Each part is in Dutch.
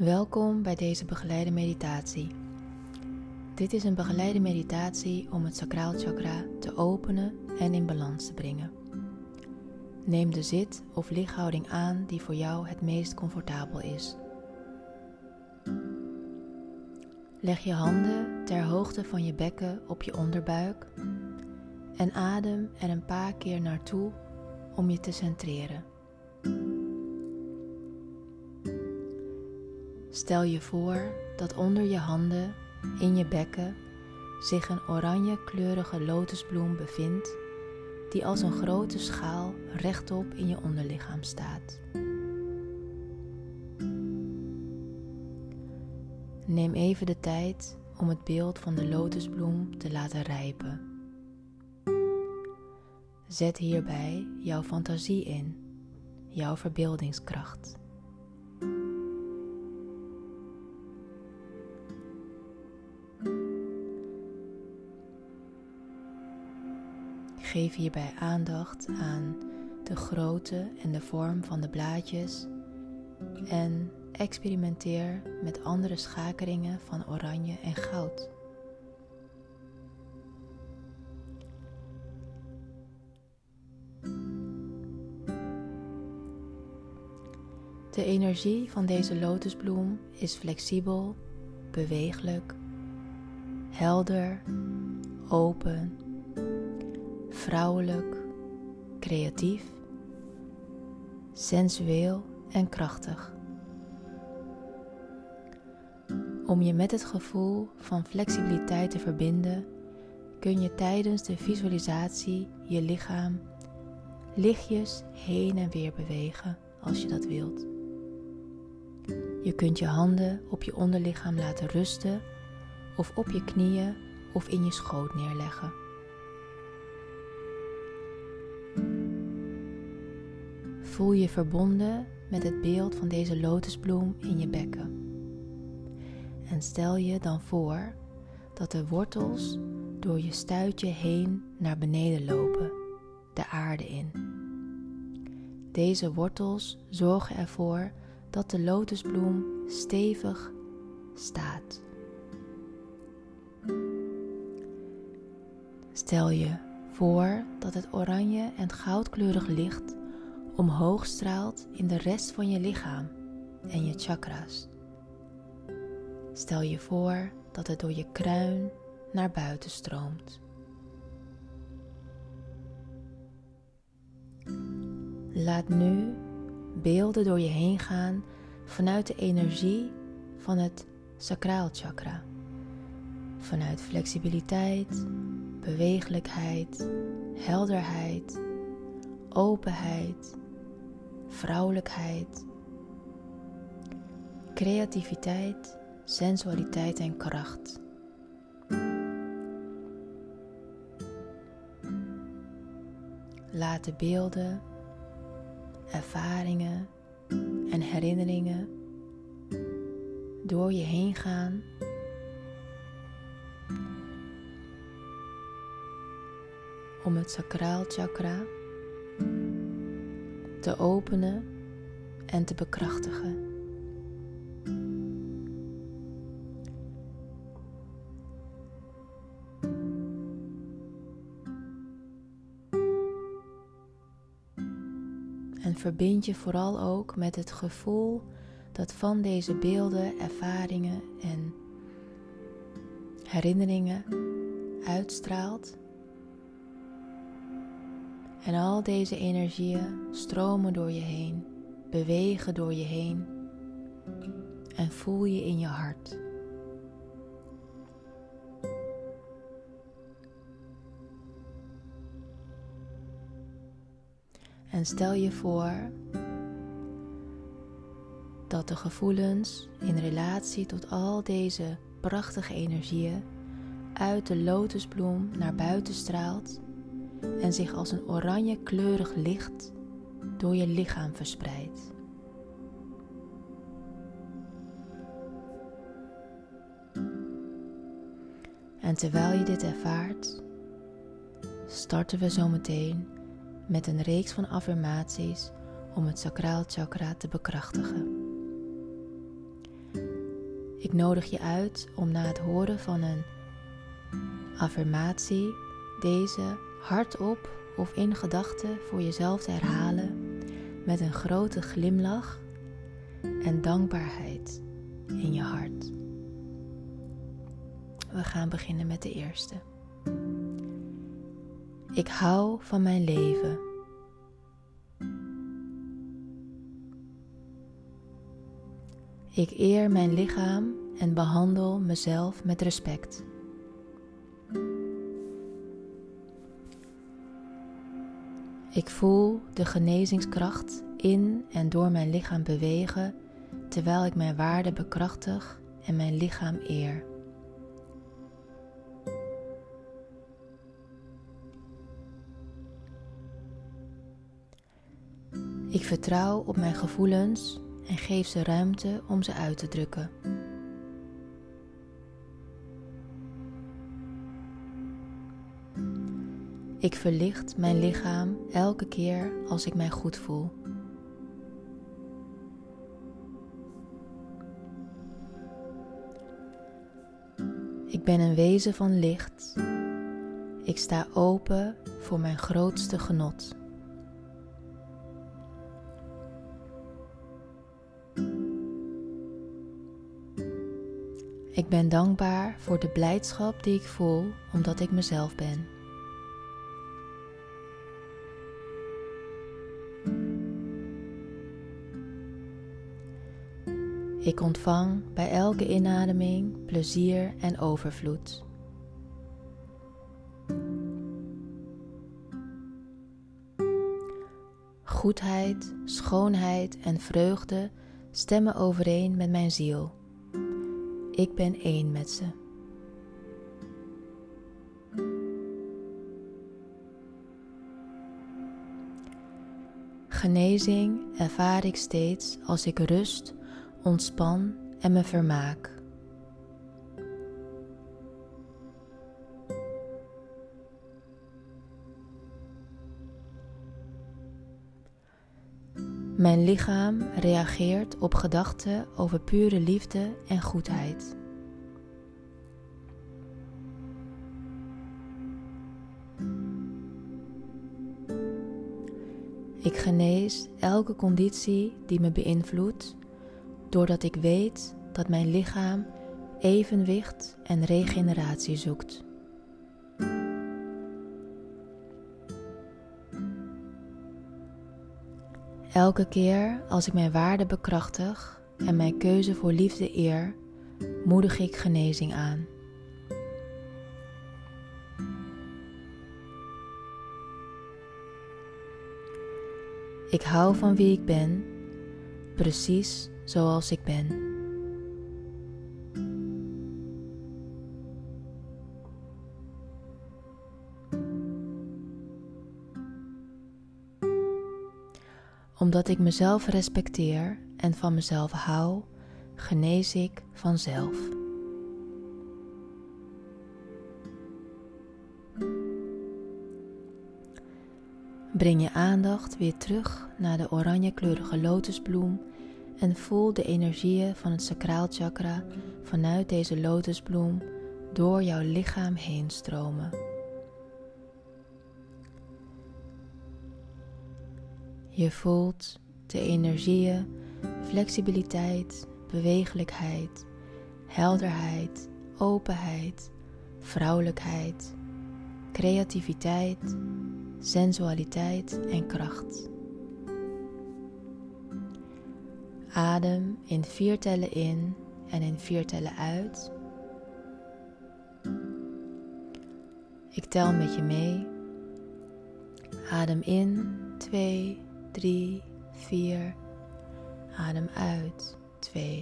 Welkom bij deze begeleide meditatie. Dit is een begeleide meditatie om het sacraal chakra te openen en in balans te brengen. Neem de zit- of lichthouding aan die voor jou het meest comfortabel is. Leg je handen ter hoogte van je bekken op je onderbuik en adem er een paar keer naartoe om je te centreren. Stel je voor dat onder je handen in je bekken zich een oranje kleurige lotusbloem bevindt die als een grote schaal rechtop in je onderlichaam staat. Neem even de tijd om het beeld van de lotusbloem te laten rijpen. Zet hierbij jouw fantasie in, jouw verbeeldingskracht. Geef hierbij aandacht aan de grootte en de vorm van de blaadjes en experimenteer met andere schakeringen van oranje en goud. De energie van deze lotusbloem is flexibel, beweeglijk, helder, open vrouwelijk, creatief, sensueel en krachtig. Om je met het gevoel van flexibiliteit te verbinden, kun je tijdens de visualisatie je lichaam lichtjes heen en weer bewegen als je dat wilt. Je kunt je handen op je onderlichaam laten rusten of op je knieën of in je schoot neerleggen. Voel je verbonden met het beeld van deze lotusbloem in je bekken. En stel je dan voor dat de wortels door je stuitje heen naar beneden lopen, de aarde in. Deze wortels zorgen ervoor dat de lotusbloem stevig staat. Stel je voor dat het oranje en goudkleurig licht omhoog straalt in de rest van je lichaam en je chakras. Stel je voor dat het door je kruin naar buiten stroomt. Laat nu beelden door je heen gaan vanuit de energie van het sacraal chakra. Vanuit flexibiliteit, beweeglijkheid, helderheid, openheid vrouwelijkheid, creativiteit, sensualiteit en kracht. Laat de beelden, ervaringen en herinneringen door je heen gaan. Om het sacraal chakra te openen en te bekrachtigen. En verbind je vooral ook met het gevoel dat van deze beelden, ervaringen en herinneringen uitstraalt en al deze energieën stromen door je heen, bewegen door je heen en voel je in je hart. En stel je voor dat de gevoelens in relatie tot al deze prachtige energieën uit de lotusbloem naar buiten straalt en zich als een oranje kleurig licht door je lichaam verspreidt. En terwijl je dit ervaart, starten we zometeen met een reeks van affirmaties om het sacraal chakra te bekrachtigen. Ik nodig je uit om na het horen van een affirmatie deze hardop of in gedachten voor jezelf te herhalen met een grote glimlach en dankbaarheid in je hart. We gaan beginnen met de eerste. Ik hou van mijn leven. Ik eer mijn lichaam en behandel mezelf met respect. Ik voel de genezingskracht in en door mijn lichaam bewegen terwijl ik mijn waarde bekrachtig en mijn lichaam eer. Ik vertrouw op mijn gevoelens en geef ze ruimte om ze uit te drukken. Ik verlicht mijn lichaam elke keer als ik mij goed voel. Ik ben een wezen van licht. Ik sta open voor mijn grootste genot. Ik ben dankbaar voor de blijdschap die ik voel omdat ik mezelf ben. Ik ontvang bij elke inademing plezier en overvloed. Goedheid, schoonheid en vreugde stemmen overeen met mijn ziel. Ik ben één met ze. Genezing ervaar ik steeds als ik rust ontspan en me vermaak. Mijn lichaam reageert op gedachten over pure liefde en goedheid. Ik genees elke conditie die me beïnvloedt doordat ik weet dat mijn lichaam evenwicht en regeneratie zoekt. Elke keer als ik mijn waarde bekrachtig en mijn keuze voor liefde eer, moedig ik genezing aan. Ik hou van wie ik ben, precies zoals ik ben. Omdat ik mezelf respecteer en van mezelf hou, genees ik vanzelf. Breng je aandacht weer terug naar de oranjekleurige lotusbloem en voel de energieën van het sacraal chakra vanuit deze lotusbloem door jouw lichaam heen stromen. Je voelt de energieën, flexibiliteit, bewegelijkheid, helderheid, openheid, vrouwelijkheid, creativiteit, sensualiteit en kracht. Adem in vier tellen in en in vier tellen uit. Ik tel met je mee. Adem in 2, 3, 4. Adem uit 2,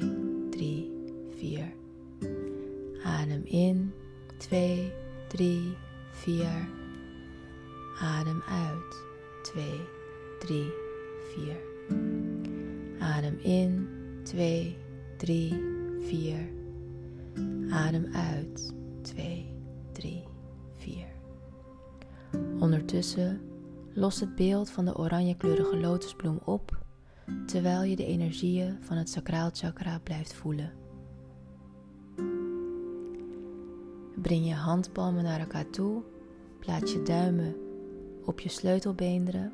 3, 4. Adem in 2, 3, 4. Adem uit 2, 3, 4. Adem in, 2, 3, 4. Adem uit, 2, 3, 4. Ondertussen los het beeld van de oranjekleurige lotusbloem op, terwijl je de energieën van het sacraal chakra blijft voelen. Breng je handpalmen naar elkaar toe. Plaats je duimen op je sleutelbeenderen.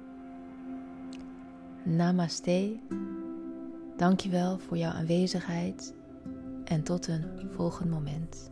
Namaste. Dankjewel voor jouw aanwezigheid en tot een volgend moment.